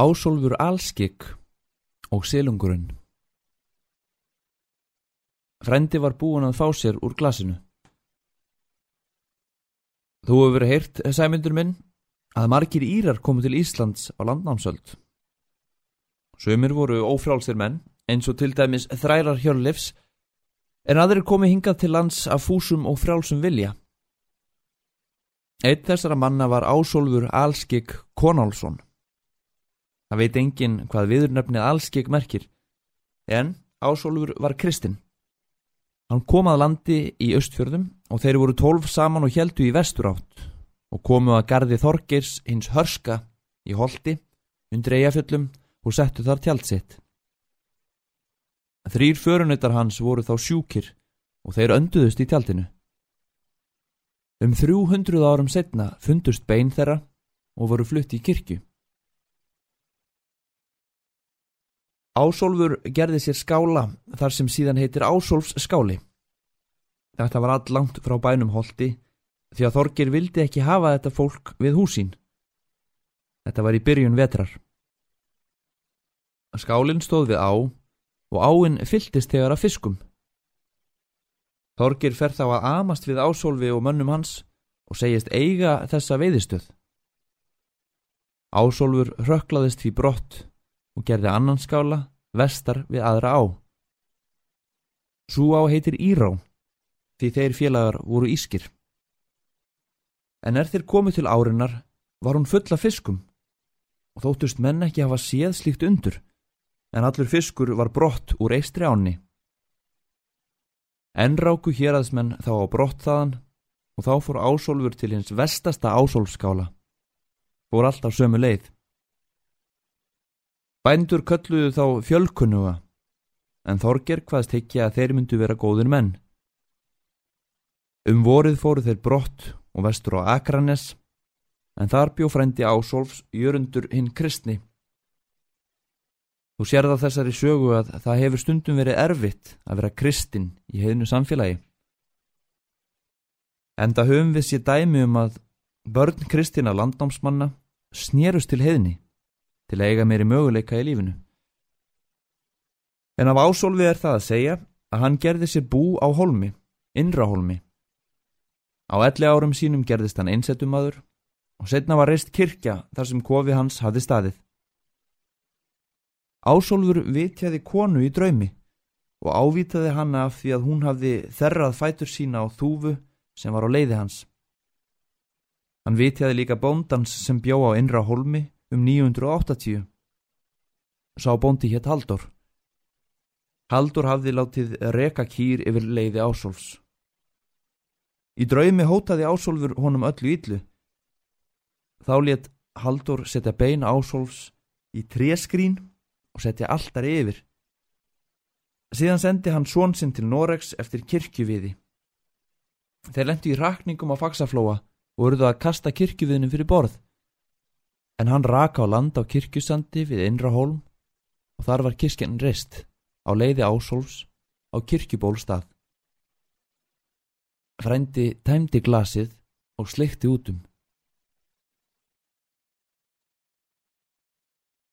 Ásólfur Alskik og Silungurinn Frendi var búin að fá sér úr glasinu. Þú hefur verið heyrt, sæmyndur minn, að margir Írar komu til Íslands á landnámsöld. Sumir voru ófrálsir menn, eins og til dæmis þrærar hjörlefs, en aðrir komi hingað til lands af fúsum og frálsum vilja. Eitt þessara manna var Ásólfur Alskik Konálsson. Það veit engin hvað viðurnöfnið allskegg merkir, en Ásólfur var kristinn. Hann kom að landi í östfjörðum og þeir voru tólf saman og heldu í vestur átt og komu að gardi Þorgeirs hins hörska í holdi undir eigafjöllum og settu þar tjaldsitt. Þrýr förunautar hans voru þá sjúkir og þeir önduðust í tjaldinu. Um 300 árum setna fundust bein þeirra og voru flutt í kirkju. Ásólfur gerði sér skála þar sem síðan heitir Ásólfs skáli. Þetta var all langt frá bænum holdi því að Þorgir vildi ekki hafa þetta fólk við húsín. Þetta var í byrjun vetrar. Skálinn stóð við á og áinn fylltist þegar að fiskum. Þorgir fer þá að amast við Ásólfi og mönnum hans og segist eiga þessa veiðistöð. Ásólfur rökklaðist því brott og gerði annan skála vestar við aðra á. Sú á heitir Írá, því þeir félagar voru ískir. En er þeir komið til árinar var hún fulla fiskum og þóttust menn ekki hafa séð slíkt undur, en allur fiskur var brott úr eistri ánni. En ráku héraðsmenn þá á brott þaðan og þá fór ásólfur til hins vestasta ásólfskála. Fór alltaf sömu leið. Bændur kölluðu þá fjölkunnuga, en Þorger hvaðst ekki að þeir myndu vera góðir menn. Um vorið fóru þeir brott og vestur á Akranes, en þar bjó frendi Ásólfs jörundur hinn kristni. Þú sér það þessari sögu að það hefur stundum verið erfitt að vera kristin í heðnu samfélagi. En það höfum við sér dæmi um að börn kristina landnámsmanna snérust til heðni til að eiga meiri möguleika í lífinu. En af ásólfi er það að segja að hann gerði sér bú á holmi, innra holmi. Á elli árum sínum gerðist hann einsettumadur og setna var reist kirkja þar sem kofi hans hafði staðið. Ásólfur vitjaði konu í draumi og ávitaði hanna því að hún hafði þerrað fætur sína á þúfu sem var á leiði hans. Hann vitjaði líka bóndans sem bjó á innra holmi um 980. Sá bóndi hétt Haldur. Haldur hafði látið reka kýr yfir leiði Ásólfs. Í draumi hótaði Ásólfur honum öllu yllu. Þá let Haldur setja bein Ásólfs í tréskrín og setja alltar yfir. Síðan sendi hann svonsinn til Noregs eftir kirkjuviði. Þeir lendi í rakningum á faksaflóa og eruðu að kasta kirkjuviðnum fyrir borð en hann raka á land á kirkjusandi við Innrahólm og þar var kirkjan reist á leiði ásóls á kirkjubólstað. Frændi tæmdi glasið og sleikti út um.